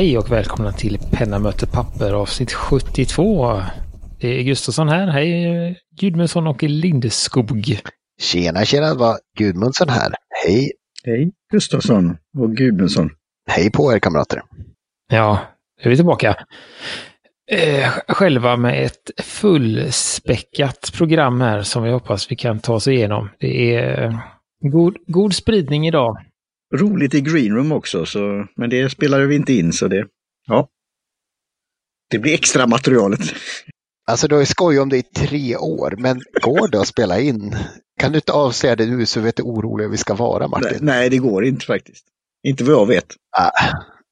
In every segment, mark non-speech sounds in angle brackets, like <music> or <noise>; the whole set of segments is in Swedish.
Hej och välkomna till Penna möter papper avsnitt 72. Det är Gustafsson här. Hej Gudmundsson och Lindeskog. Tjena, tjena, det var Gudmundsson här. Hej. Hej Gustafsson och Gudmundsson. Hej på er kamrater. Ja, är vi tillbaka. Eh, själva med ett fullspäckat program här som vi hoppas vi kan ta oss igenom. Det är god, god spridning idag. Roligt i greenroom också, så, men det spelar vi inte in så det, ja. Det blir extra materialet. Alltså du har ju skojat om det i tre år, men går det att spela in? Kan du inte avslöja det nu så vet du oroliga vi ska vara Martin? Nej, nej, det går inte faktiskt. Inte vad jag vet. Ah,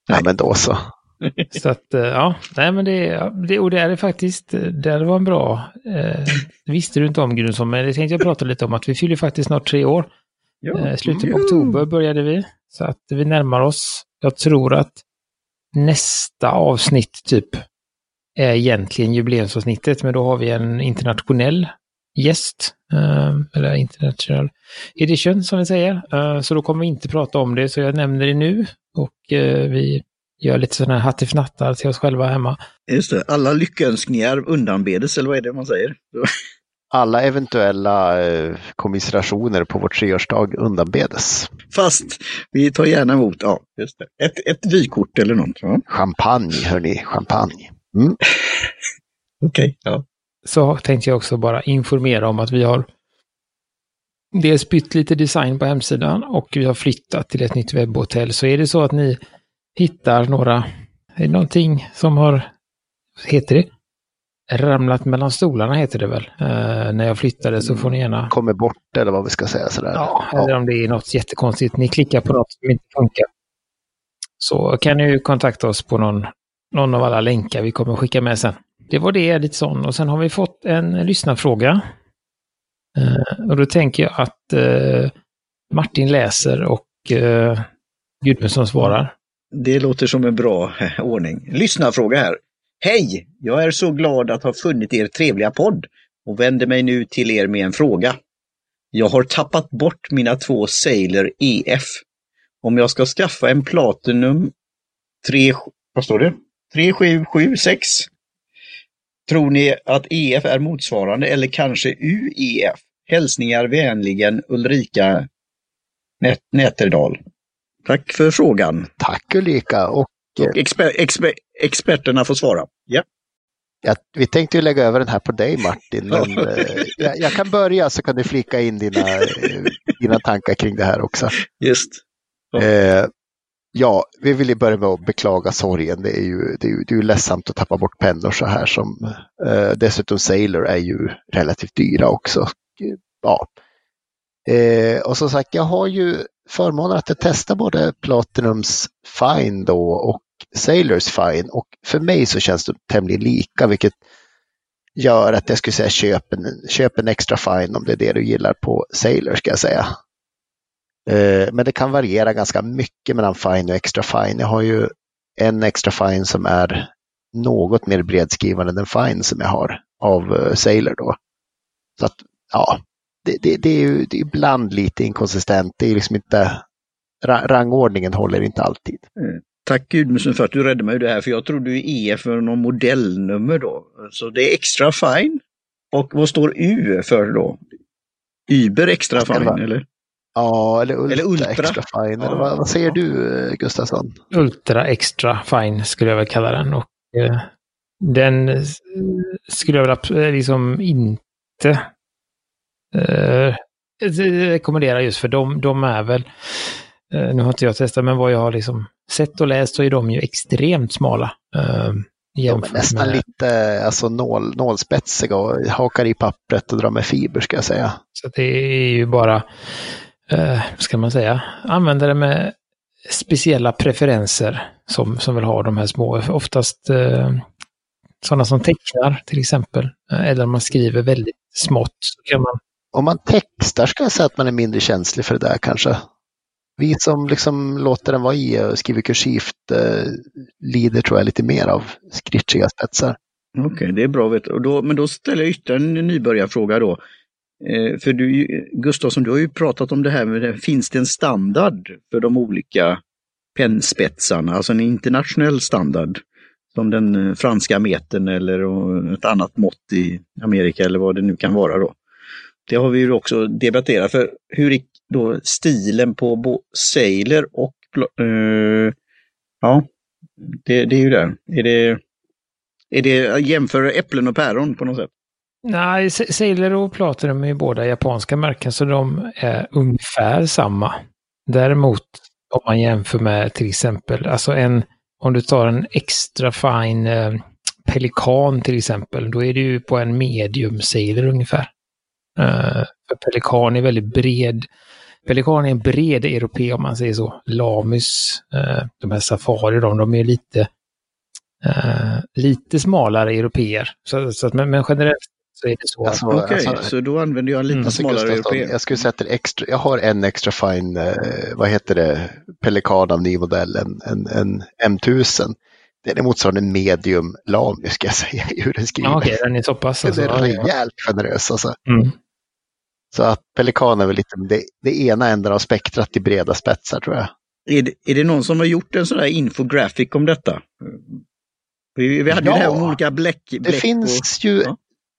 ja, men då så. <laughs> Så att, eh, ja, nej men det, det, och det är det faktiskt, det var en bra, eh, visste du inte om Gudrunson, men det tänkte jag prata lite om att vi fyller faktiskt snart tre år. Ja. Eh, slutet på oktober började vi, så att vi närmar oss. Jag tror att nästa avsnitt typ är egentligen jubileumsavsnittet, men då har vi en internationell gäst, eh, eller international edition som vi säger. Eh, så då kommer vi inte prata om det, så jag nämner det nu. Och vi gör lite sådana här hattifnattar till oss själva hemma. Just det, alla lyckönskningar undanbedes, eller vad är det man säger? Alla eventuella eh, kommiserationer på vår treårsdag undanbedes. Fast vi tar gärna emot, ja, just det. Ett, ett vykort eller något. Ja. Champagne, hörni, champagne. Mm. <laughs> Okej, okay, ja. Så tänkte jag också bara informera om att vi har dels bytt lite design på hemsidan och vi har flyttat till ett nytt webbhotell. Så är det så att ni hittar några, någonting som har, heter det? Ramlat mellan stolarna heter det väl. Uh, när jag flyttade så får ni gärna... Kommer bort eller vad vi ska säga sådär. Ja, eller om det är något jättekonstigt. Ni klickar på något som inte funkar. Så kan ni ju kontakta oss på någon, någon av alla länkar vi kommer skicka med sen. Det var det, lite sån. Och sen har vi fått en lyssnarfråga. Uh, och då tänker jag att uh, Martin läser och uh, Gudmundsson svarar. Det låter som en bra ordning. Lyssnarfråga här. Hej! Jag är så glad att ha funnit er trevliga podd och vänder mig nu till er med en fråga. Jag har tappat bort mina två Sailor EF. Om jag ska skaffa en Platinum 3, vad står det? 3776. Tror ni att EF är motsvarande eller kanske UEF? Hälsningar vänligen Ulrika Nät Näterdal. Tack för frågan. Tack Ulrika. Och, och exper exper experterna får svara. Ja. Ja, vi tänkte ju lägga över den här på dig Martin, men eh, jag, jag, kan börja så kan du flika in dina, eh, dina tankar kring det här också. Just. Ja. Eh, ja, vi vill ju börja med att beklaga sorgen. Det är ju, det är ju, det är ju ledsamt att tappa bort pennor så här som eh, dessutom Sailor är ju relativt dyra också. Ja. Och som sagt, jag har ju förmånen att testa både Platinums Fine då och Sailors Fine och för mig så känns de tämligen lika vilket gör att jag skulle säga köp en, köp en extra Fine om det är det du gillar på Sailor ska jag säga. Eh, men det kan variera ganska mycket mellan Fine och extra Fine. Jag har ju en extra Fine som är något mer bredskrivande än den Fine som jag har av eh, Sailor då. Så att ja, det, det, det är ju det är ibland lite inkonsistent. Det är liksom inte, rangordningen håller inte alltid. Mm. Tack Gudmundsson för att du räddade mig det här, för jag trodde ju E för någon modellnummer då. Så det är extra fine. Och vad står U för då? Uber extra fine eller? Ja, eller Ultra, eller ultra. extra fine. Ja, eller vad, vad, säger du Gustafsson? Ultra extra fine skulle jag väl kalla den. Och, eh, den skulle jag väl liksom inte eh, rekommendera just för de, de är väl, eh, nu har inte jag testat, men vad jag har liksom sett och läst så är de ju extremt smala. Eh, de är nästan med... lite alltså, nål, nålspetsiga och hakar i pappret och drar med fiber ska jag säga. Så det är ju bara, eh, ska man säga, användare med speciella preferenser som, som vill ha de här små, oftast eh, sådana som tecknar till exempel, eh, eller om man skriver väldigt smått. Så kan man... Om man textar ska jag säga att man är mindre känslig för det där kanske. Vi som liksom låter den vara i och skriver kursivt eh, lider tror jag lite mer av skritsiga spetsar. Okej, okay, det är bra. Vet och då, men då ställer jag ytterligare en nybörjarfråga då. Eh, för du, Gustafsson, du har ju pratat om det här med, finns det en standard för de olika pennspetsarna, alltså en internationell standard. Som den eh, franska metern eller ett annat mått i Amerika eller vad det nu kan vara då. Det har vi ju också debatterat för hur då stilen på Sailor och uh, ja, det, det, är ju där. Är det, är det jämför äpplen och päron på något sätt? Nej, Sailor och Platinum är ju båda japanska märken så de är ungefär samma. Däremot om man jämför med till exempel, alltså en, om du tar en extra fine eh, pelikan till exempel, då är det ju på en medium Sailor ungefär. Uh, för pelikan är väldigt bred. Pelikan är en bred europé om man säger så. Lamus, uh, de här Safari, de, de är lite, uh, lite smalare europeer. Så, så, men, men generellt så är det så. Alltså, Okej, okay, alltså, så då använder jag en lite mm, smalare europé. Jag skulle säga att extra, jag har en extra fine, eh, vad heter det, Pelikan av ny modell, en, en, en M1000. Den är motsvarande medium Lamy ska jag säga hur den skriver. Ja, Okej, okay, den är så pass. Alltså. Den är rejält generös alltså. Mm. Så att Pelikan är väl lite det, det ena änden av spektrat i breda spetsar tror jag. Är det, är det någon som har gjort en sån där infographic om detta? Vi, vi hade ja, ju det här om olika bläck. bläck det finns och, ju ja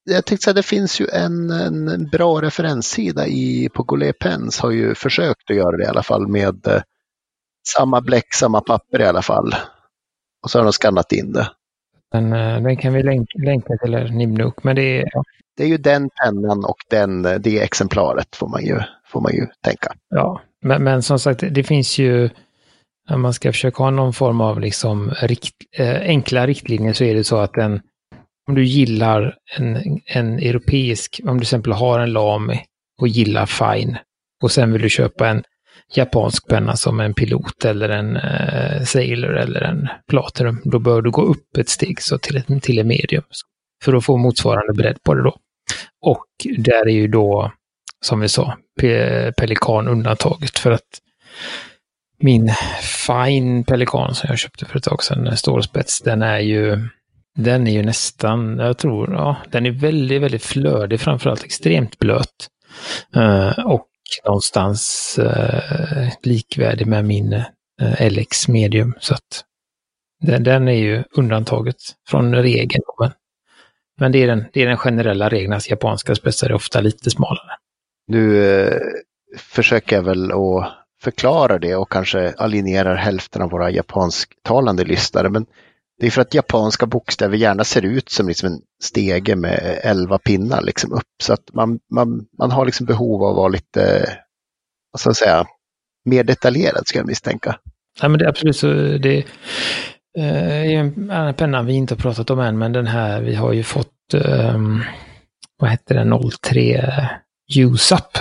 jag tänkte säga det finns ju en, en bra referenssida i, på Goulet Pens har ju försökt att göra det i alla fall med eh, samma bläck, samma papper i alla fall. Och så har de skannat in det. Den, eh, den kan vi länka, länka till Nibnook, men det är... Ja. Det är ju den pennan och den, eh, det exemplaret får man ju, får man ju tänka. Ja, men, men som sagt, det finns ju om man ska försöka ha någon form av liksom rikt, äh, enkla riktlinjer så är det så att den, om du gillar en, en europeisk, om du till exempel har en Lamy och gillar Fine och sen vill du köpa en japansk penna som en pilot eller en eh, Sailor eller en Platinum, då bör du gå upp ett steg så till, ett, till en medium för att få motsvarande bredd på det då. Och där är ju då, som vi sa, pe Pelikan undantaget för att min Fine Pelikan som jag köpte för ett tag sedan, stålspets, den är ju den är ju nästan, jag tror, ja, den är väldigt, väldigt flödig, framförallt extremt blöt. Uh, och någonstans eh, likvärdig med min eh, LX medium. Så att den, den, är ju undantaget från regeln. Men, men det, är den, det är den generella regeln, att japanska spetsar är ofta lite smalare. Nu eh, försöker jag väl att förklara det och kanske alienerar hälften av våra japansktalande lyssnare. Men det är för att japanska bokstäver gärna ser ut som liksom en stege med elva pinnar liksom upp. Så att man, man, man har liksom behov av att vara lite, vad ska jag säga, mer detaljerad ska jag misstänka. Ja, men det är absolut så. Det eh, är en annan penna vi inte har pratat om än, men den här, vi har ju fått, um, vad heter den, 03 eh, USAP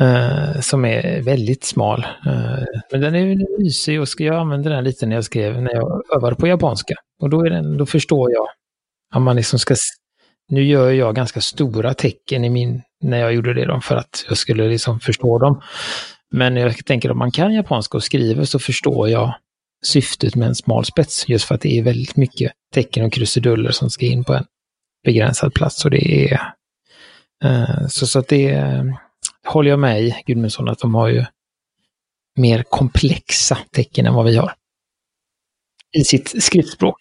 Uh, som är väldigt smal. Uh, men den är mysig och jag använde den lite när jag skrev, när jag övade på japanska. Och då, är den, då förstår jag att man liksom ska... Nu gör jag ganska stora tecken i min, när jag gjorde det då, för att jag skulle liksom förstå dem. Men jag tänker om man kan japanska och skriver så förstår jag syftet med en smal spets. Just för att det är väldigt mycket tecken och krusiduller som ska in på en begränsad plats. Och det är... Uh, så, så att det är håller jag med i Gudmundsson att de har ju mer komplexa tecken än vad vi har. I sitt skriftspråk.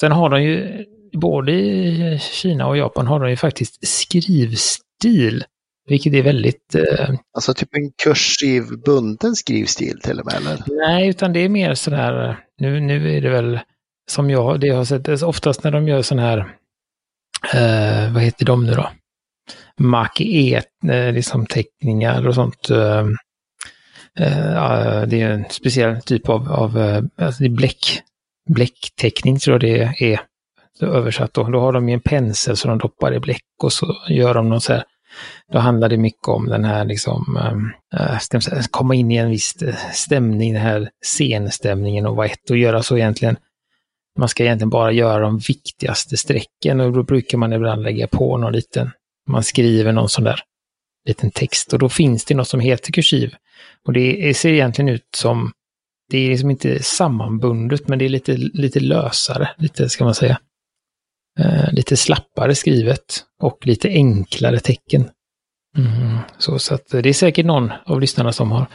Sen har de ju, både i Kina och Japan har de ju faktiskt skrivstil. Vilket är väldigt... Eh... Alltså typ en kursiv bunden skrivstil till och med eller? Nej, utan det är mer sådär, nu, nu är det väl som jag, det jag har sett, oftast när de gör sån här, eh, vad heter de nu då? Mac E, eh, liksom teckningar och sånt. Eh, eh, ah, det är en speciell typ av, av alltså det är bläck, bläckteckning tror jag det är översatt. Då. då har de ju en pensel som de doppar i bläck och så gör de något så här då handlar det mycket om den här liksom, äh, säga, komma in i en viss stämning, den här scenstämningen och vara ett och göra så egentligen. Man ska egentligen bara göra de viktigaste strecken och då brukar man ibland lägga på någon liten man skriver någon sån där liten text och då finns det något som heter kursiv. Och det ser egentligen ut som, det är liksom inte sammanbundet men det är lite, lite lösare, lite ska man säga. Eh, lite slappare skrivet och lite enklare tecken. Mm. Så, så att det är säkert någon av lyssnarna som har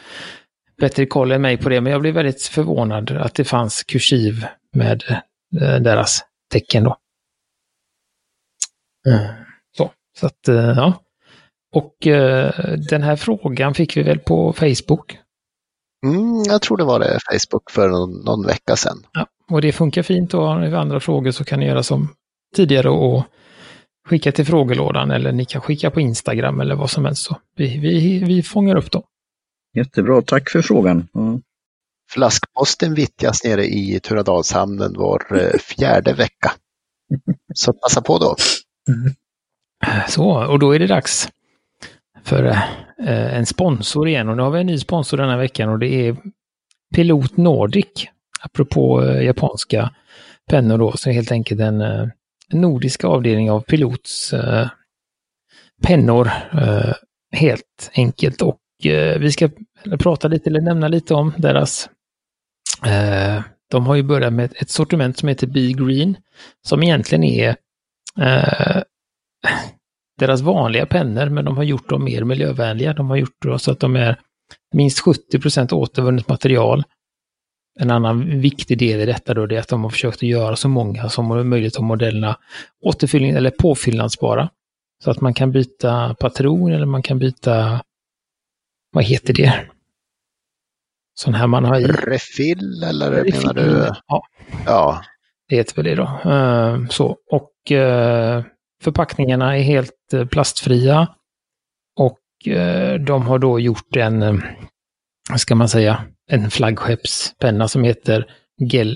bättre koll än mig på det, men jag blev väldigt förvånad att det fanns kursiv med eh, deras tecken då. Mm. Så, att, eh, ja. Och eh, den här frågan fick vi väl på Facebook. Mm, jag tror det var det Facebook för någon, någon vecka sedan. Ja, och det funkar fint och har ni andra frågor så kan ni göra som tidigare och skicka till frågelådan eller ni kan skicka på Instagram eller vad som helst. Så vi, vi, vi fångar upp dem. Jättebra, tack för frågan. Mm. Flaskposten vittjas nere i Turadalshamnen var eh, fjärde vecka. Så passa på då. Mm. <laughs> <clears throat> Så, och då är det dags för eh, en sponsor igen. Och nu har vi en ny sponsor denna veckan och det är Pilot Nordic. Apropå eh, japanska pennor då, så är helt enkelt en eh, nordisk avdelning av Pilots eh, pennor. Eh, helt enkelt. Och eh, vi ska prata lite, eller nämna lite om deras eh, de har ju börjat med ett sortiment som heter Be Green, som egentligen är eh, deras vanliga pennor, men de har gjort dem mer miljövänliga. De har gjort det så att de är minst 70% återvunnet material. En annan viktig del i detta då är att de har försökt att göra så många som möjligt av modellerna återfyllning eller påfyllnadsbara. Så att man kan byta patron eller man kan byta, vad heter det? Sån här man har i. Refill eller Refill, menar du? Ja. ja. Det heter väl det då. Uh, så, och uh, Förpackningarna är helt eh, plastfria. Och eh, de har då gjort en, eh, vad ska man säga, en flaggskeppspenna som heter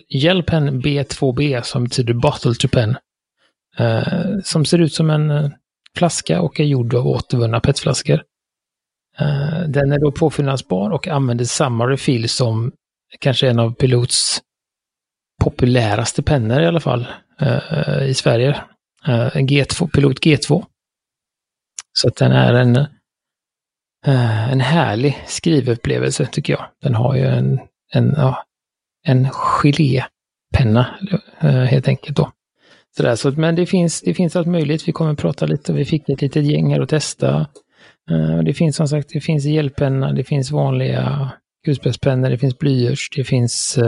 Gelpen B2B som betyder Bottle to Pen. Som ser ut som en flaska och är gjord av återvunna petflaskor. Den är då påfyllnadsbar och använder samma refill som kanske en av Pilots populäraste pennor i alla fall i Sverige. Eh, G2, Pilot G2. Så att den är en, eh, en härlig skrivupplevelse tycker jag. Den har ju en, en, ja, en gelépenna eh, helt enkelt då. Sådär, så, men det finns, det finns allt möjligt. Vi kommer prata lite, vi fick ett litet gäng här att testa. Det finns som sagt, det finns hjälppenna, det finns vanliga kulspetspennor, det finns blyerts, det finns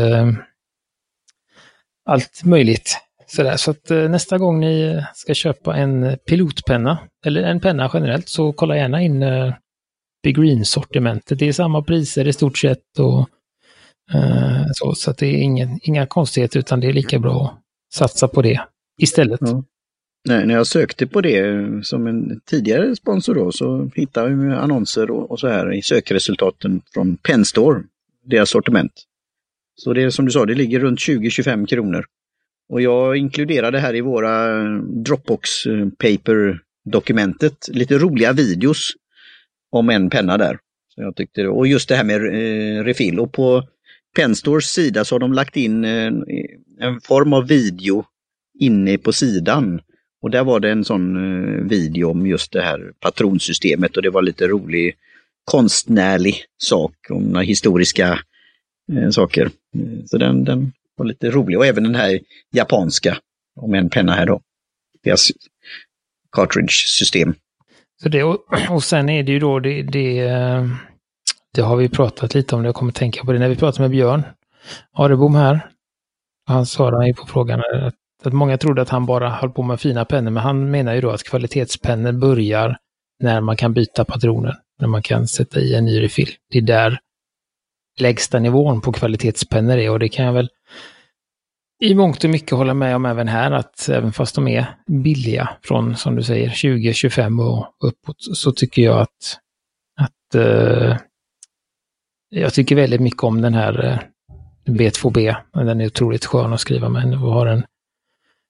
allt möjligt. Sådär, så att eh, nästa gång ni ska köpa en pilotpenna, eller en penna generellt, så kolla gärna in eh, Big Green-sortimentet. Det är samma priser i stort sett och eh, så, så att det är ingen, inga konstigheter utan det är lika bra att satsa på det istället. Ja. Nej, när jag sökte på det eh, som en tidigare sponsor då så hittade jag annonser och, och så här i sökresultaten från Penstore, deras sortiment. Så det är som du sa, det ligger runt 20-25 kronor. Och jag inkluderade här i våra Dropbox paper-dokumentet lite roliga videos om en penna där. Så jag tyckte, och just det här med eh, refill. Och på Penstores sida så har de lagt in en, en form av video inne på sidan. Och där var det en sån eh, video om just det här patronsystemet och det var lite rolig konstnärlig sak om några historiska eh, saker. Så den, den var lite rolig. Och även den här japanska, om en penna här då. Deras cartridge-system. Så det, och <clears throat> sen är det ju då det, det, eh, det har vi pratat lite om, jag kommer tänka på det när vi pratade med Björn Arebom här. Han svarade ju på frågan att, att många trodde att han bara höll på med fina pennor, men han menar ju då att kvalitetspennor börjar när man kan byta patroner, när man kan sätta i en ny refill. Det är där lägsta nivån på kvalitetspennor är och det kan jag väl i mångt och mycket hålla med om även här att även fast de är billiga från, som du säger, 20-25 och uppåt, så tycker jag att, att uh, jag tycker väldigt mycket om den här eh, uh, B2B. Den är otroligt skön att skriva med. och har en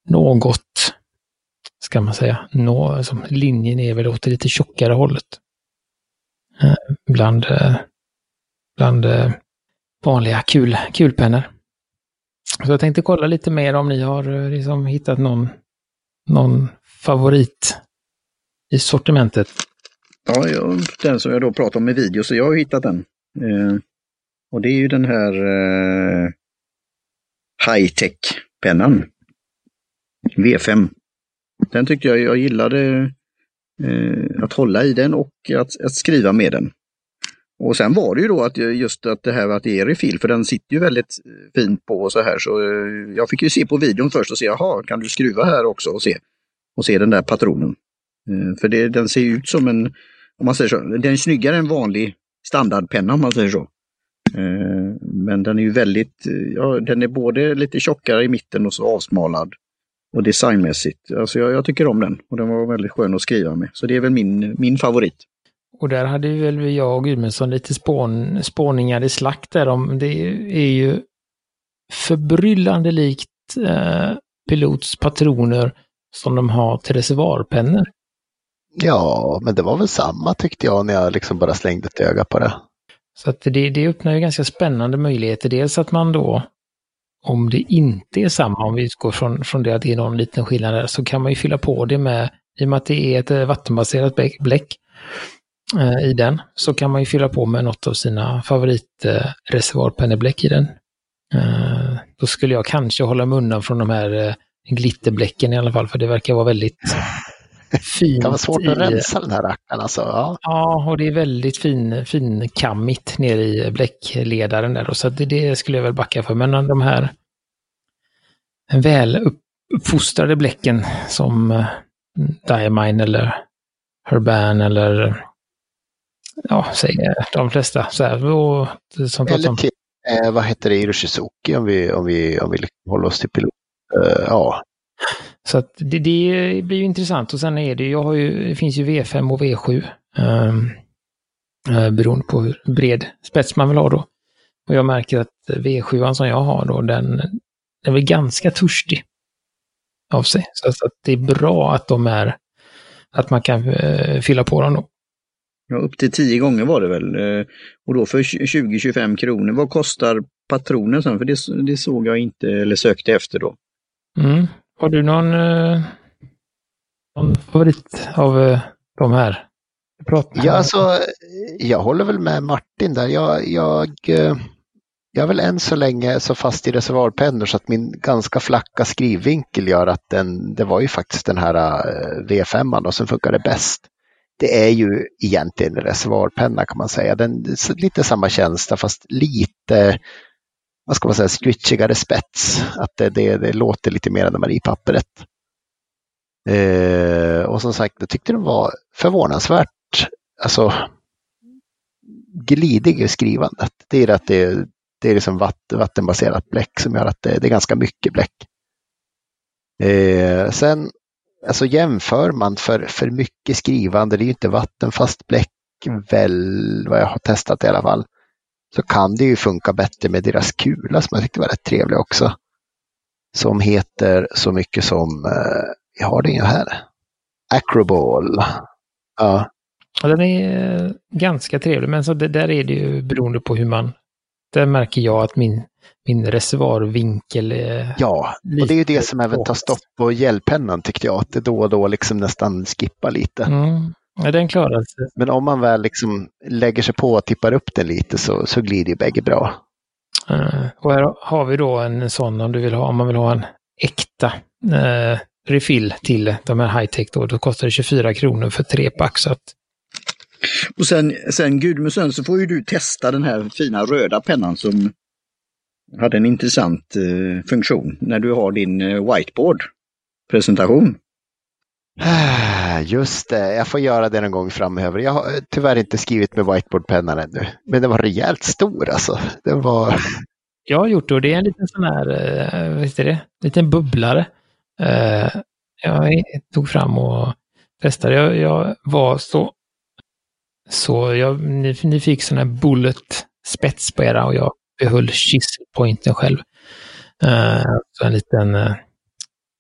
något, ska man säga, nå, alltså, linjen är väl åt det lite tjockare hållet. Uh, bland, bland vanliga kul, kulpennor. Så jag tänkte kolla lite mer om ni har eh, liksom hittat någon, någon favorit i sortimentet. Ja, jag, den som jag då pratar om i video, så jag har hittat den. Eh, och det är ju den här eh, high-tech-pennan. V5. Den tyckte jag, jag gillade eh, att hålla i den och att, att skriva med den. Och sen var det ju då att eh, just att det här att det är refill, för den sitter ju väldigt eh, fint på och så här. Så eh, jag fick ju se på videon först och se, jaha, kan du skruva här också och se? Och se den där patronen. För det, den ser ut som en, om man säger så, den är snyggare än vanlig standardpenna om man säger så. Men den är ju väldigt, ja den är både lite tjockare i mitten och så avsmalad. Och designmässigt, alltså jag, jag tycker om den och den var väldigt skön att skriva med. Så det är väl min, min favorit. Och där hade väl jag och Gudmundsson lite spån, spåningar i slakt där om det är ju förbryllande likt eh, Pilots patroner som de har till reservoarpennor. Ja, men det var väl samma tyckte jag när jag liksom bara slängde ett öga på det. Så att det, det öppnar ju ganska spännande möjligheter. Dels att man då, om det inte är samma, om vi utgår från, från det att det är någon liten skillnad där, så kan man ju fylla på det med, i och med att det är ett eh, vattenbaserat bläck i den, så kan man ju fylla på med något av sina favoritreservoarpennebläck eh, i den. Eh, då skulle jag kanske hålla mig undan från de här eh, glitterbläcken i alla fall, för det verkar vara väldigt <laughs> fint. Det vara svårt att rensa den här rackaren alltså. Ja. ja, och det är väldigt fin, finkammigt nere i bläckledaren där. Så det, det, skulle jag väl backa för. Men de här väl uppfostrade bläcken som Diamine eller Herban eller ja, säger de flesta. Så här, och, som eller till, eh, vad heter det, Iroshizuki om vi, om vi, om vi håller oss till pilot. Uh, ja, så att det, det, blir ju intressant och sen är det, jag har ju, det finns ju V5 och V7. Um, uh, beroende på hur bred spets man vill ha då. Och jag märker att V7 som jag har då, den, den är väl ganska törstig av sig. Så, så att det är bra att de är, att man kan uh, fylla på dem då. Ja, upp till tio gånger var det väl. Uh, och då för 20-25 kronor. Vad kostar patronen sen? För det, det såg jag inte eller sökte efter då. Mm. Har du någon, eh, någon favorit av eh, de här? Ja, alltså, jag håller väl med Martin där. Jag, jag, eh, jag är väl än så länge så fast i reservoarpennor så att min ganska flacka skrivvinkel gör att den, det var ju faktiskt den här eh, V5 då, som funkade bäst. Det är ju egentligen en reservoarpenna kan man säga. Den, lite samma känsla fast lite vad ska man säga, scritchigare spets. Att det, det, det låter lite mer än i pappret. Eh, och som sagt, jag tyckte den var förvånansvärt alltså, glidig i skrivandet. Det är att det, det är liksom vatt, vattenbaserat bläck som gör att det, det är ganska mycket bläck. Eh, sen alltså jämför man för, för mycket skrivande, det är ju inte vattenfast bläck väl vad jag har testat i alla fall så kan det ju funka bättre med deras kula som jag tyckte var rätt trevlig också. Som heter så mycket som, vi jag har den ju här, Acroball. Ja. ja. Den är eh, ganska trevlig, men så det där är det ju beroende på hur man, där märker jag att min, min reservoarvinkel är Ja, och det är ju det som även tar stopp på gällpennan tyckte jag, att det då och då liksom nästan skippar lite. Mm. Ja, den klarar sig. Men om man väl liksom lägger sig på och tippar upp den lite så, så glider ju bägge bra. Uh, och här har vi då en sån om du vill ha, om man vill ha en äkta uh, refill till de här high-tech då, då kostar det 24 kronor för tre pack. Så att... Och sen, sen Gudmundsson så får ju du testa den här fina röda pennan som hade en intressant uh, funktion när du har din whiteboard-presentation. Just det, jag får göra det någon gång framöver. Jag har tyvärr inte skrivit med whiteboardpennan ännu, men den var rejält stor alltså. Den var... Jag har gjort det och det är en liten sån här, äh, vad är det, en liten bubblare. Jag tog fram och testade. Jag, jag var så, så jag, ni, ni fick sån här bullet spets på era och jag behöll pointen själv. Uh, så en liten uh,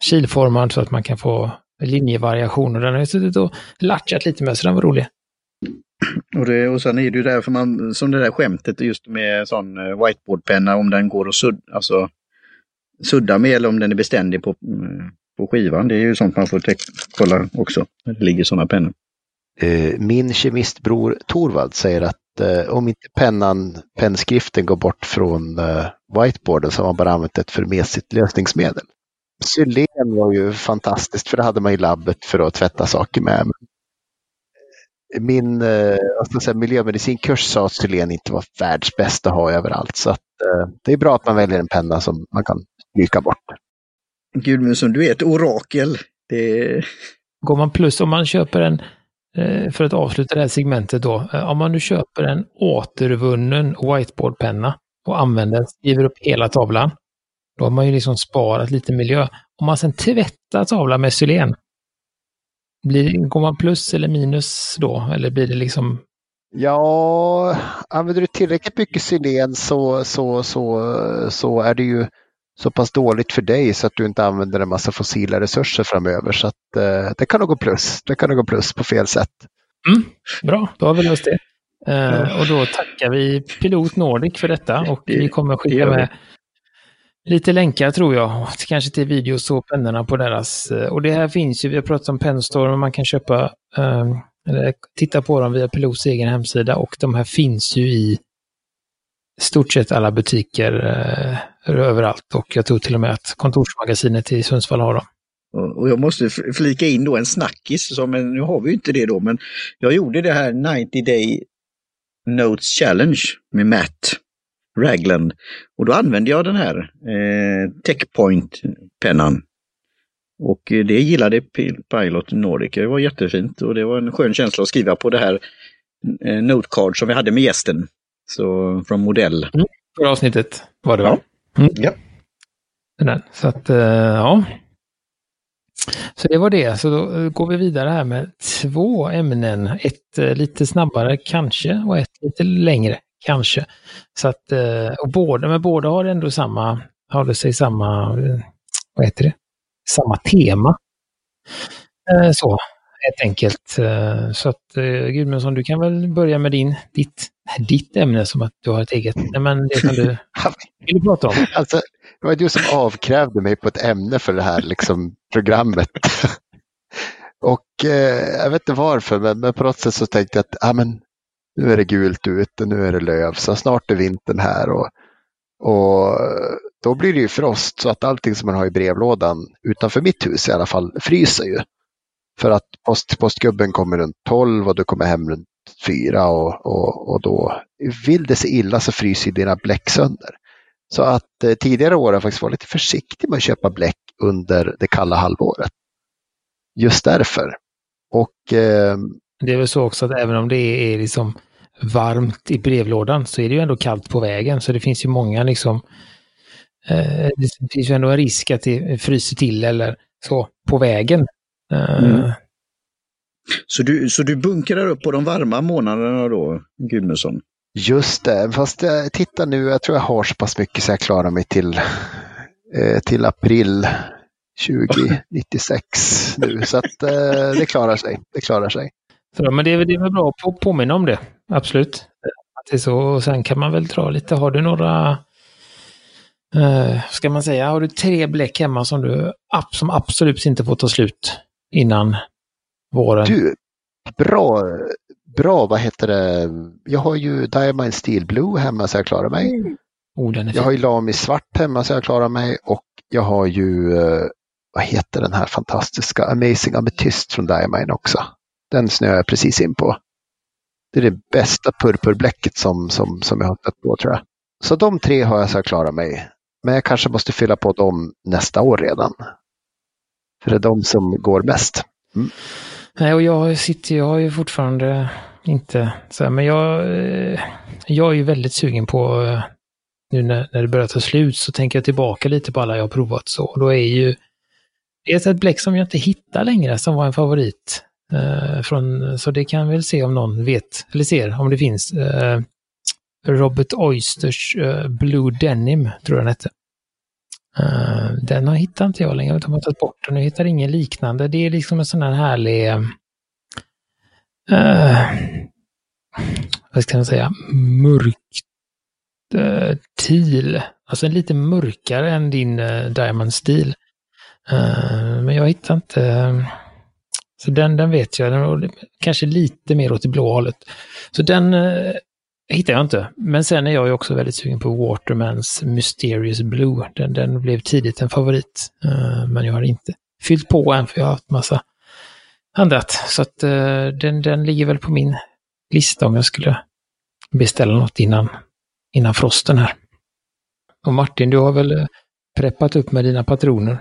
kilformad så att man kan få linjevariationer. Den har jag suttit och latchat lite med, så den var rolig. Och, det, och sen är det ju därför man, som det där skämtet just med sån eh, whiteboardpenna, om den går att sudda, alltså, sudda med eller om den är beständig på, mm, på skivan. Det är ju sånt man får kolla också, när det ligger sådana pennor. Eh, min kemistbror Torvald säger att eh, om inte pennan, pennskriften går bort från whiteboarden så har man bara använt ett för mesigt lösningsmedel. Xylen var ju fantastiskt för det hade man i labbet för att tvätta saker med. min eh, jag säga, miljömedicinkurs sa att stylen inte var världsbäst att ha överallt. Så att, eh, det är bra att man väljer en penna som man kan stryka bort. Gudmundsson, du är ett orakel. Det... Går man plus, om man köper en, eh, Eh, för att avsluta det här segmentet då, eh, om man nu köper en återvunnen whiteboardpenna och använder den, skriver upp hela tavlan, då har man ju liksom sparat lite miljö. Om man sen tvättar tavlan med xylen, blir, går man plus eller minus då? Eller blir det liksom... Ja, använder du tillräckligt mycket xylen så, så, så, så är det ju så pass dåligt för dig så att du inte använder en massa fossila resurser framöver. Så att, eh, det kan nog gå plus. Det kan nog gå plus på fel sätt. Mm, bra, då har vi löst det. Eh, och då tackar vi Pilot Nordic för detta och vi kommer skicka med lite länkar tror jag, kanske till videos och pennorna på deras. Eh, och det här finns ju, vi har pratat om Penstore, man kan köpa um, eller titta på dem via Pilots egen hemsida och de här finns ju i stort sett alla butiker eh, överallt och jag tror till och med att kontorsmagasinet i Sundsvall har dem. Och jag måste flika in då en snackis, som, nu har vi ju inte det då, men jag gjorde det här 90 Day Notes Challenge med Matt Ragland. Och då använde jag den här eh, Techpoint-pennan. Och eh, det gillade Pilot Nordic. Det var jättefint och det var en skön känsla att skriva på det här eh, notecard som vi hade med gästen. Så från modell. Mm, förra avsnittet var det va? Mm. Ja. Den. Så att, uh, ja. Så det var det. Så då eh, går vi vidare här med två ämnen. Ett uh, lite snabbare kanske och ett lite längre kanske. Så att, eh, och båda, men båda har ändå samma, håller sig samma, eh, vad heter det, samma tema. Eh, så, helt enkelt. Så att Gudmundsson, du kan väl börja med din, ditt, ditt ämne som att du har ett eget. Nej, men det kan du, <laughs> vill du prata om. Alltså, det var du som avkrävde mig på ett ämne för det här liksom, programmet. <laughs> Och eh, jag vet inte varför, men, men på något sätt så tänkte jag att ah, men, nu är det gult ute, nu är det löv, så snart är vintern här. Och, och då blir det ju frost så att allting som man har i brevlådan utanför mitt hus i alla fall fryser ju. För att post, postgubben kommer runt 12 och du kommer hem runt 4 och, och, och då vill det sig illa så fryser dina bläck sönder. Så att eh, tidigare år har jag faktiskt varit lite försiktig med att köpa bläck under det kalla halvåret. Just därför. Och eh, det är väl så också att även om det är liksom varmt i brevlådan så är det ju ändå kallt på vägen. Så det finns ju många liksom... Eh, det finns ju ändå en risk att det fryser till eller så på vägen. Eh. Mm. Så, du, så du bunkrar upp på de varma månaderna då, Gudmundsson? Just det, fast eh, titta nu, jag tror jag har så pass mycket så jag klarar mig till, eh, till april 2096 nu. Så att eh, det klarar sig. Det klarar sig. Så, men det är, det är väl bra att påminna om det, absolut. Att det är så. Och sen kan man väl dra lite, har du några, eh, ska man säga, har du tre bläck hemma som du som absolut inte får ta slut innan våren? Du, bra, bra, vad heter det, jag har ju Diamond Steel Blue hemma så jag klarar mig. Mm. Oh, jag har ju Lami Svart hemma så jag klarar mig och jag har ju, eh, vad heter den här fantastiska Amazing Amethyst från Diamond också. Den snöar jag precis in på. Det är det bästa purpurbläcket som, som, som jag har stött på tror jag. Så de tre har jag så jag klarar mig. Men jag kanske måste fylla på dem nästa år redan. För det är de som går mest. Mm. Nej, och jag sitter, jag har ju fortfarande inte så här, men jag, eh, jag är ju väldigt sugen på eh, nu när, när det börjar ta slut så tänker jag tillbaka lite på alla jag har provat så. Och då är ju det är ett bläck som jag inte hittar längre som var en favorit. Eh, från, så det kan väl se om någon vet, eller ser om det finns. Eh, Robert Oysters eh, Blue Denim, tror jag den hette. Eh, den har hittat inte jag längre, de har tagit bort den. Jag hittar ingen liknande. Det är liksom en sån här härlig... Eh, eh, vad ska man säga? Mörkt teal. Alltså lite mörkare än din Diamond Steel. men jag hittar inte så den, den vet jag, den kanske lite mer åt det blå hållet. Så den hittar jag inte. Men sen är jag ju också väldigt sugen på Watermans Mysterious Blue. Den, den blev tidigt en favorit. uh, men jag har inte fyllt på än för jag har haft massa annat. Så att uh, den, den ligger väl på min lista om jag skulle beställa något innan, innan frosten här. Och Martin, du har väl eh, preppat upp med dina patroner?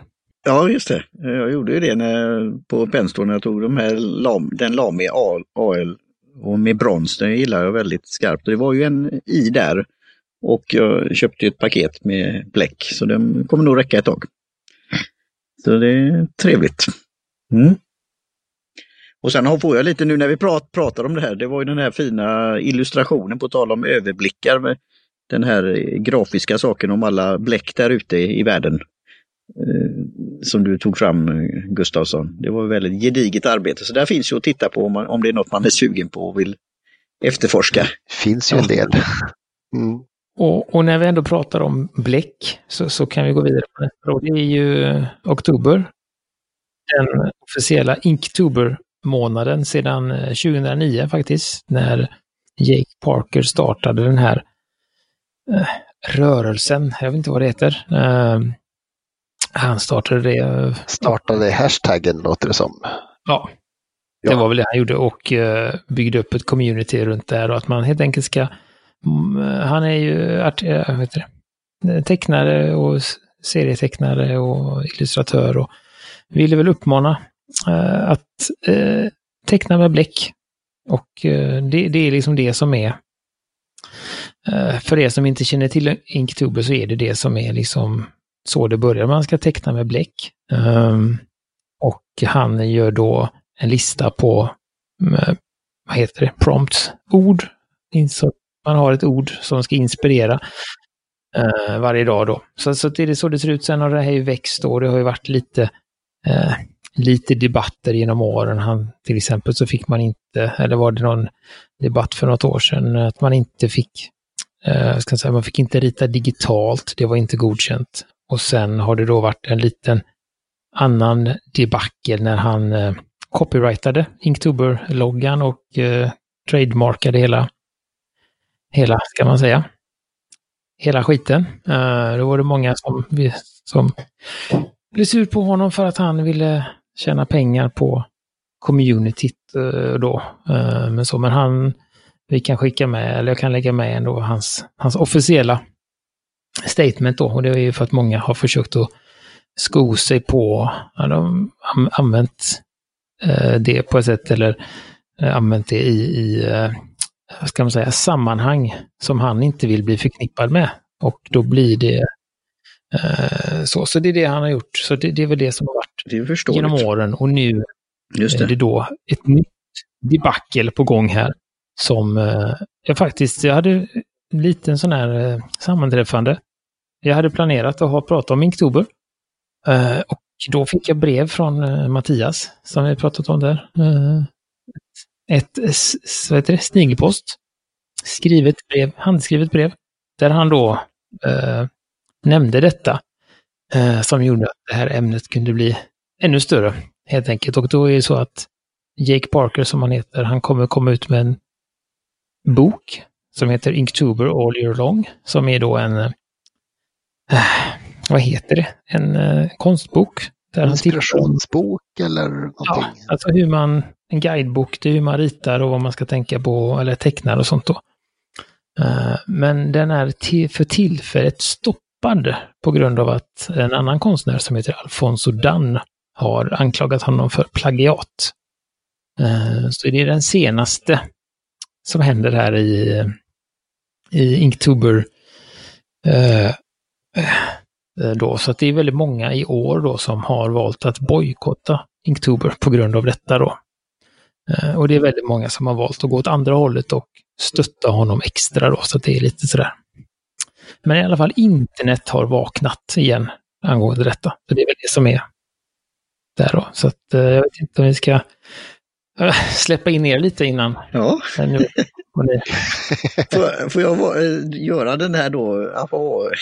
Ja, just det. Jag gjorde ju det när, på Penstore när jag tog de här den Lami AL och med brons. Den gillar jag väldigt skarpt. Det var ju en i där och jag köpte ett paket med bläck så den kommer nog räcka ett tag. Så det är trevligt. Mm. Och sen får jag lite nu när vi prat, pratar om det här, det var ju den här fina illustrationen på tal om överblickar med den här grafiska saken om alla bläck där ute i världen. Som du tog fram Gustavsson. Det var väldigt gediget arbete. Så där finns ju att titta på om, man, om det är något man är sugen på och vill efterforska. Det finns ju en del. Mm. Och, och, när vi ändå pratar om bläck så, så kan vi gå vidare på nästa. Det är ju oktober. Den officiella Inktober-månaden sedan 2009 eh, faktiskt. När Jake Parker startade den här eh, rörelsen. Jag vet inte vad det heter. Eh, han startade det. Startade hashtaggen låter det som. Ja, det ja. var väl det han gjorde och uh, byggde upp ett community runt det och att man helt enkelt ska... Um, han är ju art, uh, vet det, tecknare och serietecknare och illustratör och ville väl uppmana att teckna med bläck. Och det, det, är liksom det som är för er som inte känner till Inktober så är det det som är liksom så det börjar. Man ska teckna med bläck. Ehm, och han gör då en lista på, eh, vad heter det, prompts, ord. Man har ett ord som ska inspirera eh, varje dag då. Så, så det är så det ser ut. Sen har det här ju växt då. Det har ju varit lite, eh, lite debatter genom åren. Han, till exempel så fick man inte, eller var det någon debatt för något år sedan, att man inte fick Uh, ska säga, man fick inte rita digitalt, det var inte godkänt. Och sen har det då varit en liten annan debacle när han eh, copyrightade Inktober-loggan och eh, trademarkade hela, hela, ska man säga, hela skiten. Eh, då var det många som, som blev sur på honom för att han ville tjäna pengar på communityt eh, då. Eh, men så, men han, vi kan skicka med, eller jag kan lägga med ändå hans, hans officiella statement då. Och det är ju för att många har försökt att sko sig på, ja, de har använt eh, det på ett sätt eller eh, använt det i, i eh, ska man säga, sammanhang som han inte vill bli förknippad med. Och då blir det eh, så. Så det är det han har gjort. Så det, det är väl det som har varit genom åren. Och nu Just det. är det då ett nytt debacle på gång här. Som jag faktiskt, jag hade liten sån här eh, sammanträffande jag hade planerat att ha pratat om Inktober. Eh, och då fick jag brev från eh, Mattias, som vi pratat om där. Eh, ett vad heter det, snigelpost. Skrivet brev, handskrivet brev. Där han då nämnde detta. som gjorde att det här ämnet kunde bli ännu större, helt enkelt. Och då är det så att Jake Parker, som han heter, han kommer komma ut med en bok som heter Inktober All Year Long, som är då en äh, vad heter det, en äh, konstbok. Där Inspirationsbok eller någonting? Ja, alltså hur man, en guidebok till hur man ritar och vad man ska tänka på eller tecknar och sånt då. Uh, men den är till, för tillfället stoppad på grund av att en annan konstnär som heter Alfonso Dan har anklagat honom för plagiat. Så det är den senaste som händer här i, i Inktober eh, eh, då. Så det är väldigt många i år då som har valt att bojkotta Inktober på grund av detta då. Eh, och det är väldigt många som har valt att gå åt andra hållet och stötta honom extra då, så det är lite sådär. Men i alla fall internet har vaknat igen angående detta. Så det är väl det som är där då. Så att eh, jag vet inte om vi ska <laughs> släppa in er lite innan. Ja. Nu, <laughs> får, får jag göra den här då,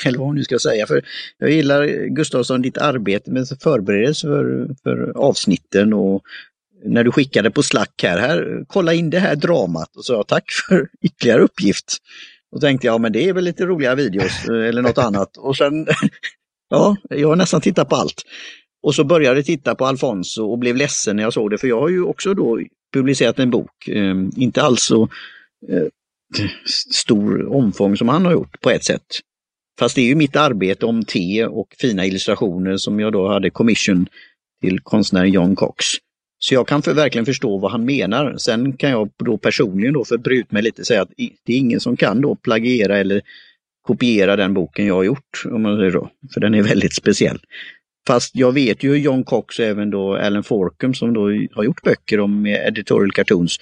eller vad nu ska säga, för jag gillar Gustavsson ditt arbete med förberedelse för, för avsnitten och när du skickade på Slack här, här, kolla in det här dramat och så tack för <laughs> ytterligare uppgift. Då tänkte jag, men det är väl lite roliga videos eller något annat och sen, ja, jag har nästan tittat på allt. Och så började jag titta på Alfonso och blev ledsen när jag såg det, för jag har ju också då publicerat en bok, eh, inte alls så eh, stor omfång som han har gjort på ett sätt. Fast det är ju mitt arbete om te och fina illustrationer som jag då hade commission till konstnären John Cox. Så jag kan för, verkligen förstå vad han menar. Sen kan jag då personligen då förbrut mig lite säga att det är ingen som kan då plagiera eller kopiera den boken jag har gjort, om man säger så. För den är väldigt speciell. Fast jag vet ju John Cox och även då Alan Forkum som då har gjort böcker om editorial cartoons.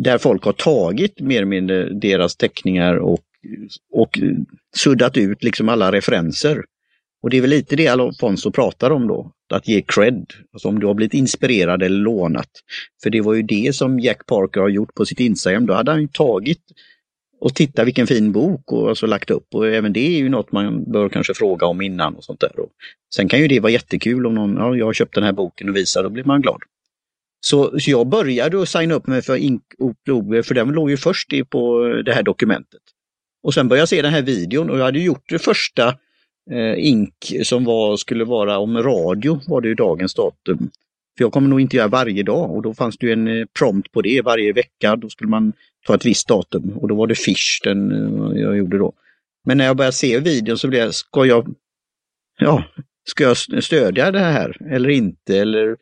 Där folk har tagit mer eller mindre deras teckningar och, och suddat ut liksom alla referenser. Och det är väl lite det Alfonso pratar om då, att ge cred, alltså om du har blivit inspirerad eller lånat. För det var ju det som Jack Parker har gjort på sitt Instagram, då hade han tagit och titta vilken fin bok och alltså lagt upp och även det är ju något man bör kanske fråga om innan och sånt där. Och sen kan ju det vara jättekul om någon, ja, jag har köpt den här boken och visar, då blir man glad. Så, så jag började att signa upp mig för Ink för den låg ju först på det här dokumentet. Och sen började jag se den här videon och jag hade gjort det första eh, Ink som var, skulle vara om radio, var det ju dagens datum. För jag kommer nog inte göra varje dag och då fanns det en eh, prompt på det varje vecka. Då skulle man ta ett visst datum och då var det Fish den eh, jag gjorde då. Men när jag började se videon så blev jag, ska jag, ja, ska jag stödja det här eller inte? Eller,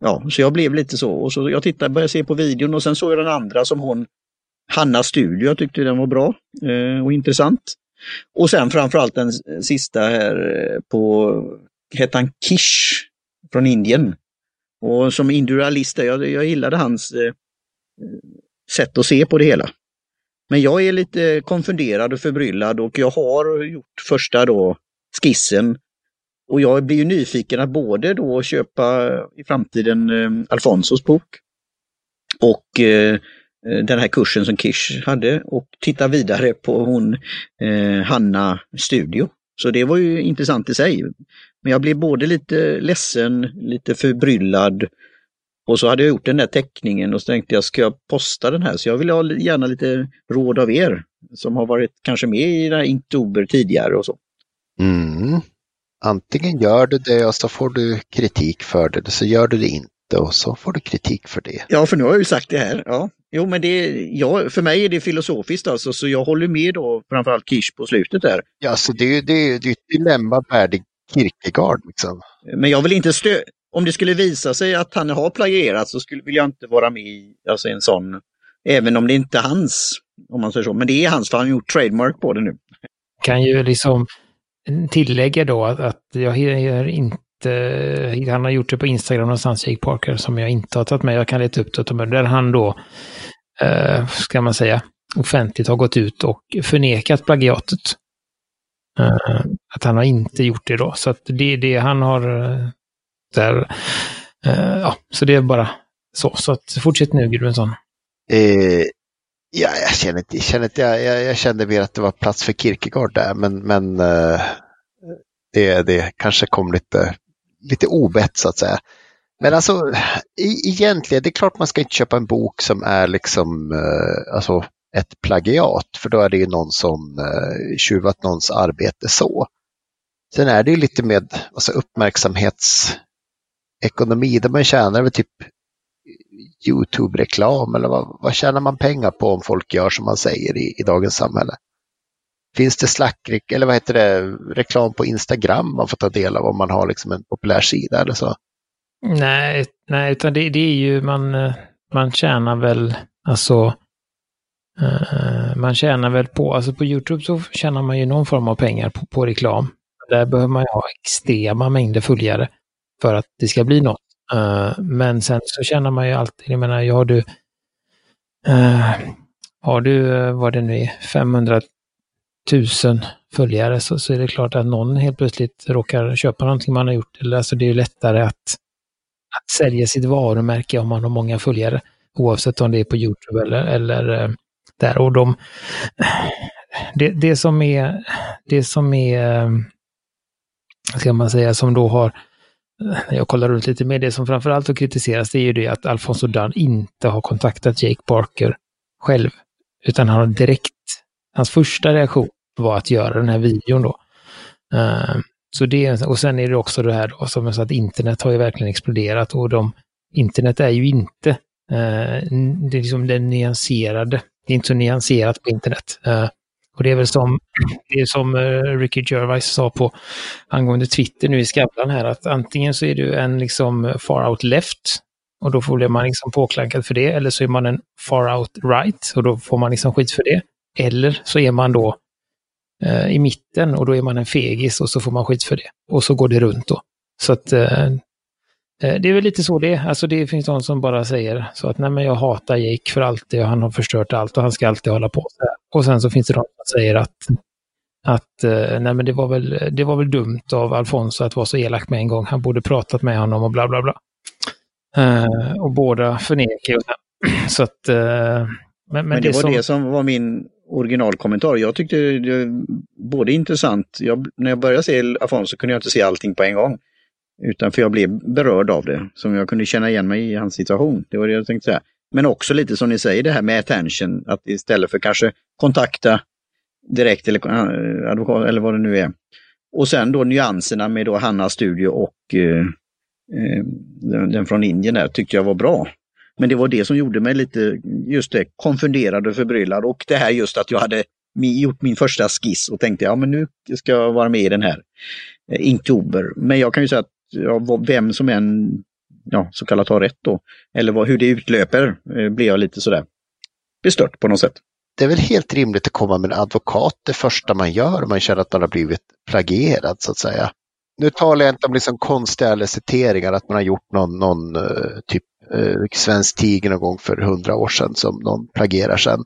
ja, så jag blev lite så. Och så jag tittade, började se på videon och sen såg jag den andra som hon, Hanna Studio, jag tyckte den var bra eh, och intressant. Och sen framförallt den sista här eh, på, hette han Kish från Indien. Och som individualist, jag, jag gillade hans eh, sätt att se på det hela. Men jag är lite konfunderad och förbryllad och jag har gjort första då skissen. Och jag blir ju nyfiken att både då köpa eh, i framtiden eh, Alfonsos bok och eh, eh, den här kursen som Kish hade och titta vidare på hon eh, Hanna Studio. Så det var ju intressant i sig. Men jag blev både lite ledsen, lite förbryllad och så hade jag gjort den där teckningen och så tänkte jag, ska jag posta den här? Så jag vill ha gärna lite råd av er som har varit kanske med i den här Inktober tidigare och så. Mm. Antingen gör du det och så får du kritik för det, så gör du det inte och så får du kritik för det. Ja, för nu har jag ju sagt det här. Ja. Jo, men det, ja, för mig är det filosofiskt alltså, så jag håller med då framförallt Kish på slutet där. Ja, så det, är, det, är, det är ett dilemma värdig Kierkegaard. Liksom. Men jag vill inte stö om det skulle visa sig att han har plagierat så skulle, vill jag inte vara med i alltså en sån, även om det inte är hans, om man säger så. Men det är hans för han har gjort trademark på det nu. Kan ju liksom tillägga då att, att jag är inte, han har gjort det på Instagram någonstans, Jake Parker, som jag inte har tagit med. Jag kan leta upp det, där han då, eh, ska man säga, offentligt har gått ut och förnekat plagiatet. Uh, att han har inte gjort det då. Så att det är det han har uh, där. Uh, ja, så det är bara så. Så att fortsätt nu Gudmundsson. Eh, ja, jag känner inte, jag känner inte, jag, jag, jag, kände mer att det var plats för Kierkegaard där, men, men det, det kanske kom lite, lite obett så att säga. Men alltså, e egentligen, det är klart man ska inte köpa en bok som är liksom, alltså ett plagiat, för då är det ju någon som eh, tjuvat någons arbete så. Sen är det ju lite med alltså, uppmärksamhetsekonomi där man tjänar väl typ Youtube-reklam eller vad, vad tjänar man pengar på om folk gör som man säger i, i dagens samhälle? Finns det slack, eller vad heter det, reklam på Instagram man får ta del av om man har liksom en populär sida eller så? Nej, nej utan det, det är ju man, eh, man tjänar väl, alltså Uh, man tjänar väl på, alltså på Youtube så tjänar man ju någon form av pengar på, på reklam. Där behöver man ju ha extrema mängder följare för att det ska bli något. Uh, men sen så tjänar man ju alltid, jag menar, har du, uh, har du vad det nu är, 500 000 följare så, så är det klart att någon helt plötsligt råkar köpa någonting man har gjort. Eller, alltså det är lättare att, att sälja sitt varumärke om man har många följare. Oavsett om det är på Youtube eller, eller där. Och de, det, det som är, det som är, ska man säga, som då har, jag kollar runt lite mer, det som framförallt har kritiserats det är ju det att Alfonso Dunn inte har kontaktat Jake Parker själv, utan han har direkt, hans första reaktion var att göra den här videon då. Uh, Så det, och sen är det också det här då, som jag sa, att internet har ju verkligen exploderat och de, internet är ju inte eh, det är liksom det nyanserade. Det är inte så nyanserat på internet. Eh, och det är väl som, det är som uh, Ricky Gervais sa på angående Twitter nu i Skavlan här, att antingen så är du en liksom far out left och då får man liksom påklankad för det, eller så är man en far out right och då får man liksom skit för det. Eller så är man då uh, i mitten och då är man en fegis och så får man skit för det. Och så går det runt då. Så att uh, det är väl lite så det är. Alltså det finns någon som bara säger så att nej men jag hatar Jake för alltid och han har förstört allt och han ska alltid hålla på. Så här. Och sen så finns det de som säger att, att eh, nej men det var, väl, det var väl dumt av Alfonso att vara så elak med en gång. Han borde pratat med honom och bla bla bla. Uh, och båda förnekar ju. <clears throat> Så att... Uh, men, men, men, det, det var som... det som var min originalkommentar. Jag tyckte det var både intressant, jag, när jag började se Alfonso kunde jag inte se allting på en gång. Utan för jag blev berörd av det, som jag kunde känna igen mig i hans situation. Det var det jag tänkte säga. Men också lite som ni säger det här med attention, att istället för kanske kontakta direkt eller eh, advokat eller vad det nu är. Och sen då nyanserna med då Hannas studio och eh, eh den från Indien där tyckte jag var bra. Men det var det som gjorde mig lite, just det, konfunderad och förbryllad och det här just att jag hade gjort min första skiss och tänkte ja men nu ska jag vara med i den här eh, Inktober. Men jag kan ju säga att ja, vem som än ja, så kallat har rätt då, eller vad, hur det utlöper, eh, blir jag lite sådär bestört på något sätt. Det är väl helt rimligt att komma med en advokat det första man gör om man känner att man har blivit plagierad så att säga. Nu talar jag inte om liksom konstiga citeringar, att man har gjort någon, någon eh, typ eh, svensk tiger någon gång för hundra år sedan som någon plagierar sen.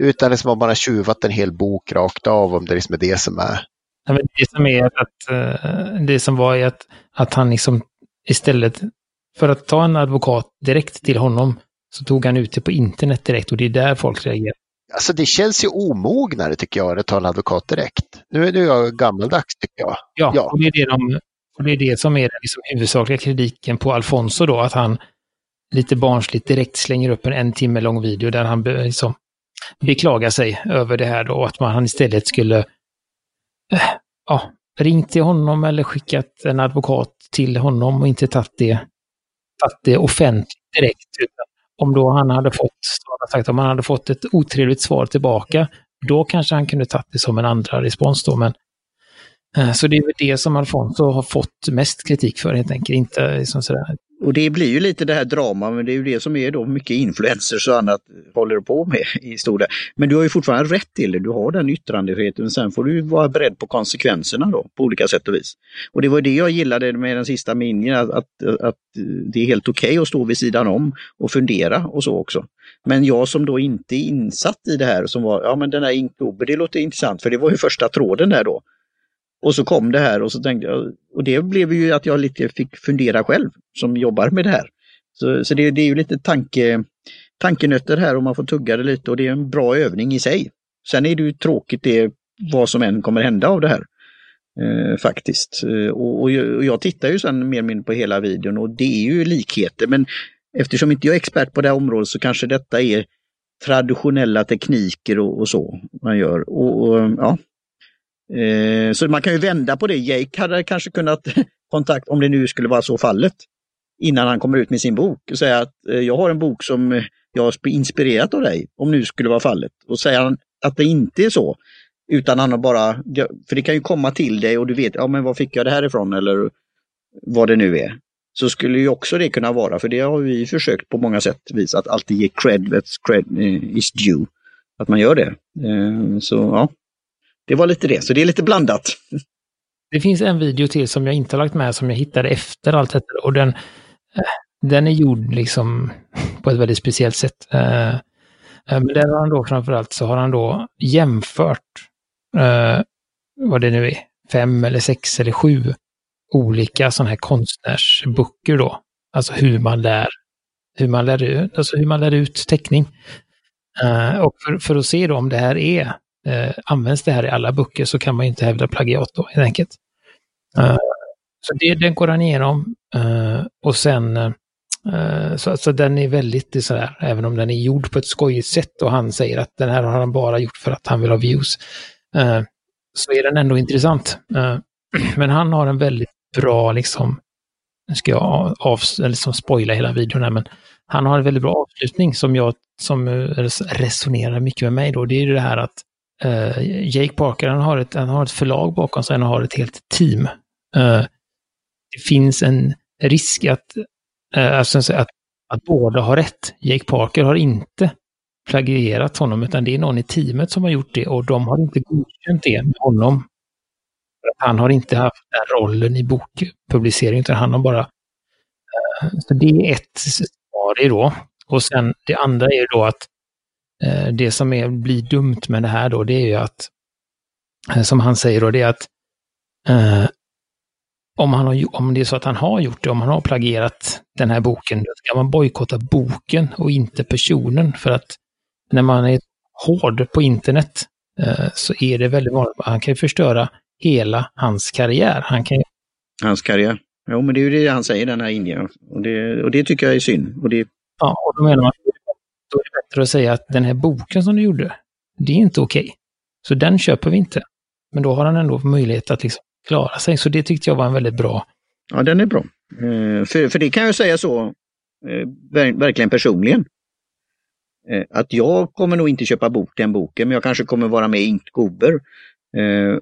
Utan liksom om man har tjuvat en hel bok rakt av, om det liksom är det som är. Det som är att, uh, det som var är att, att han liksom istället för att ta en advokat direkt till honom så tog han ut det på internet direkt och det är där folk reagerar. Alltså det känns ju omognare tycker jag att ta en advokat direkt. Nu är jag gammaldags tycker jag. Ja, ja. Och, det är det de, och det är det som är den liksom huvudsakliga kritiken på Alfonso då, att han lite barnsligt direkt slänger upp en en timme lång video där han liksom beklagar sig över det här då, att man han istället skulle ja, ringt till honom eller skickat en advokat till honom och inte tagit det tagit det offentligt direkt. Utan om då han hade fått, sagt, om han hade fått ett otrevligt svar tillbaka, då kanske han kunde tagit det som en andra respons då. Men, eh, så det är väl det som Alfonso har fått mest kritik för helt enkelt, inte liksom sådär och det blir ju lite det här drama, men det är ju det som är då mycket influencers och annat håller på med <laughs> i stora. Men du har ju fortfarande rätt till det, du har den yttrandefriheten. men Sen får du vara beredd på konsekvenserna då på olika sätt och vis. Och det var det jag gillade med den sista minien, att, att, att det är helt okej okay att stå vid sidan om och fundera och så också. Men jag som då inte är insatt i det här, som var, ja men den här Inktober, det låter intressant för det var ju första tråden där då. Och så kom det här och så tänkte jag, och det blev ju att jag lite fick fundera själv som jobbar med det här. Så, så det, det, är ju lite tanke, tankenötter här och man får tugga det lite och det är en bra övning i sig. Sen är det ju tråkigt det vad som än kommer hända av det här. Eh, faktiskt. Eh, och, och, jag, och, jag tittar ju sen mer eller mindre på hela videon och det är ju likheter men eftersom inte jag är expert på det här området så kanske detta är traditionella tekniker och, och så man gör. Och, och ja, Eh, så man kan ju vända på det. Jake hade kanske kunnat <laughs> kontakt, om det nu skulle vara så fallet, innan han kommer ut med sin bok och säga att eh, jag har en bok som eh, jag har inspirerat av dig, om nu skulle vara fallet. Och säger han att det inte är så, utan han har bara, för det kan ju komma till dig och du vet, ja men var fick jag det här ifrån eller vad det nu är. Så skulle ju också det kunna vara, för det har vi försökt på många sätt visa, att alltid ge cred, that's cred eh, is due. Att man gör det. Så ja, det var lite det, så det är lite blandat. Det finns en video till som jag inte har lagt med som jag hittade efter allt detta och den, eh, den är gjord liksom på ett väldigt speciellt sätt. Eh, eh, men där har han då framförallt så har han då jämfört vad det nu är, fem eller sex eller sju olika sådana här konstnärsböcker då. Alltså hur man lär, hur man lär ut, alltså hur man lär ut teckning. och för, för att se då om det här är eh, används det här i alla böcker så kan man inte hävda plagiat då helt enkelt. Uh, så det, den går han igenom uh, och sen uh, så, så den är väldigt sådär, även om den är gjord på ett skojigt sätt och han säger att den här har han bara gjort för att han vill ha views, så är den ändå intressant. <clears throat> Men han har en väldigt bra, liksom, nu ska jag av, liksom spoila hela videon här, men han har en väldigt bra avslutning som jag, som resonerar mycket med mig då. Det är ju det här att uh, Jake Parker, han har, ett, han har ett förlag bakom sig, han har ett helt team. Uh, det finns en risk att, uh, alltså, att, att båda har rätt. Jake Parker har inte plagierat honom, utan det är någon i teamet som har gjort det och de har inte godkänt det med honom. Han har inte haft den rollen i bokpublicering, utan han har bara... Så det är ett scenario då. Och sen det andra är då att det som är, blir dumt med det här då, det är ju att, eh, som han säger då, det är att om, han har, om det är så att han har gjort det, om han har plagierat den här boken, då ska man bojkotta boken och inte personen. För att när man är hård på internet eh, så är det väldigt vanligt. Han kan ju förstöra hela hans karriär. Han kan Hans karriär. Jo, men det är ju det han säger, den här Indien. Och det, och det tycker jag är synd. Och det... Ja, och då menar man för att säga att den här boken som du gjorde, det är inte okej. Okay. Så den köper vi inte. Men då har han ändå möjlighet att liksom klara sig. Så det tyckte jag var en väldigt bra. Ja, den är bra. Eh, för, för det kan jag säga så, eh, verkligen personligen. Eh, att jag kommer nog inte köpa bok den boken, men jag kanske kommer vara med i Inktober. Eh,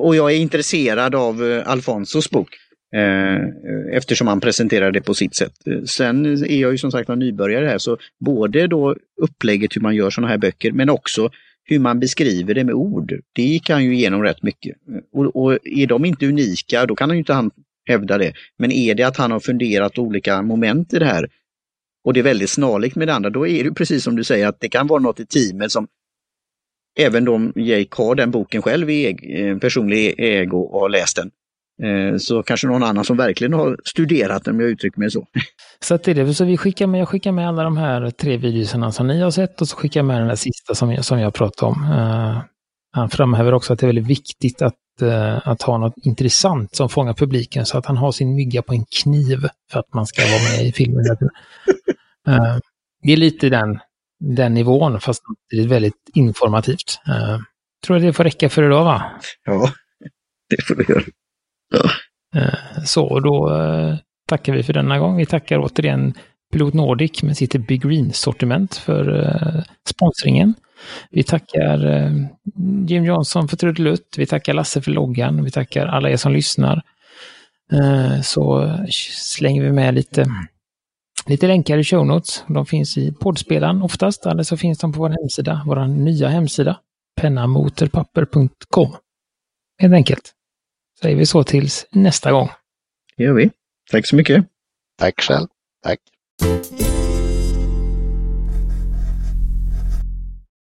och jag är intresserad av eh, Alfonsos bok Eh, eftersom han presenterar det på sitt sätt. Eh, sen är jag ju som sagt en nybörjare här, så både då upplägget hur man gör sådana här böcker, men också hur man beskriver det med ord. Det gick han ju igenom rätt mycket. Eh, och, och är de inte unika, då kan han ju inte han hävda det. Men är det att han har funderat olika moment i det här, och det är väldigt snarlikt med det andra, då är det precis som du säger att det kan vara något i teamet som Även om Jake har den boken själv i eh, personlig ägo och har läst den, så kanske någon annan som verkligen har studerat den, om jag uttrycker mig så. <laughs> Så att det är det, så vi skickar med, jag skickar med alla de här tre videorna som ni har sett och så skickar jag med den där sista som jag, som jag pratade om. Uh, han framhäver också att det är väldigt viktigt att, uh, att ha något intressant som fångar publiken så att han har sin mygga på en kniv för att man ska vara med i filmen. Uh, <laughs> det är lite den, den nivån, fast det är väldigt informativt. Tror att det får räcka för idag, va? Ja, <laughs> det får det göra. Eh, så, då eh, tackar vi för denna gång. Vi tackar återigen Pilot Nordic med sitt Big Green-sortiment för eh, sponsringen. Vi tackar Jim Johnson för trudelutt. Vi tackar Lasse för loggan. Vi tackar alla er som lyssnar. Så slänger vi med lite lite länkar i show notes. De finns i poddspelaren oftast, eller så finns de på vår hemsida, vår nya hemsida, pennamotorpapper.com. Helt enkelt. Säger vi så tills nästa gång. Det gör vi. Tack så mycket. Tack själv. Tack.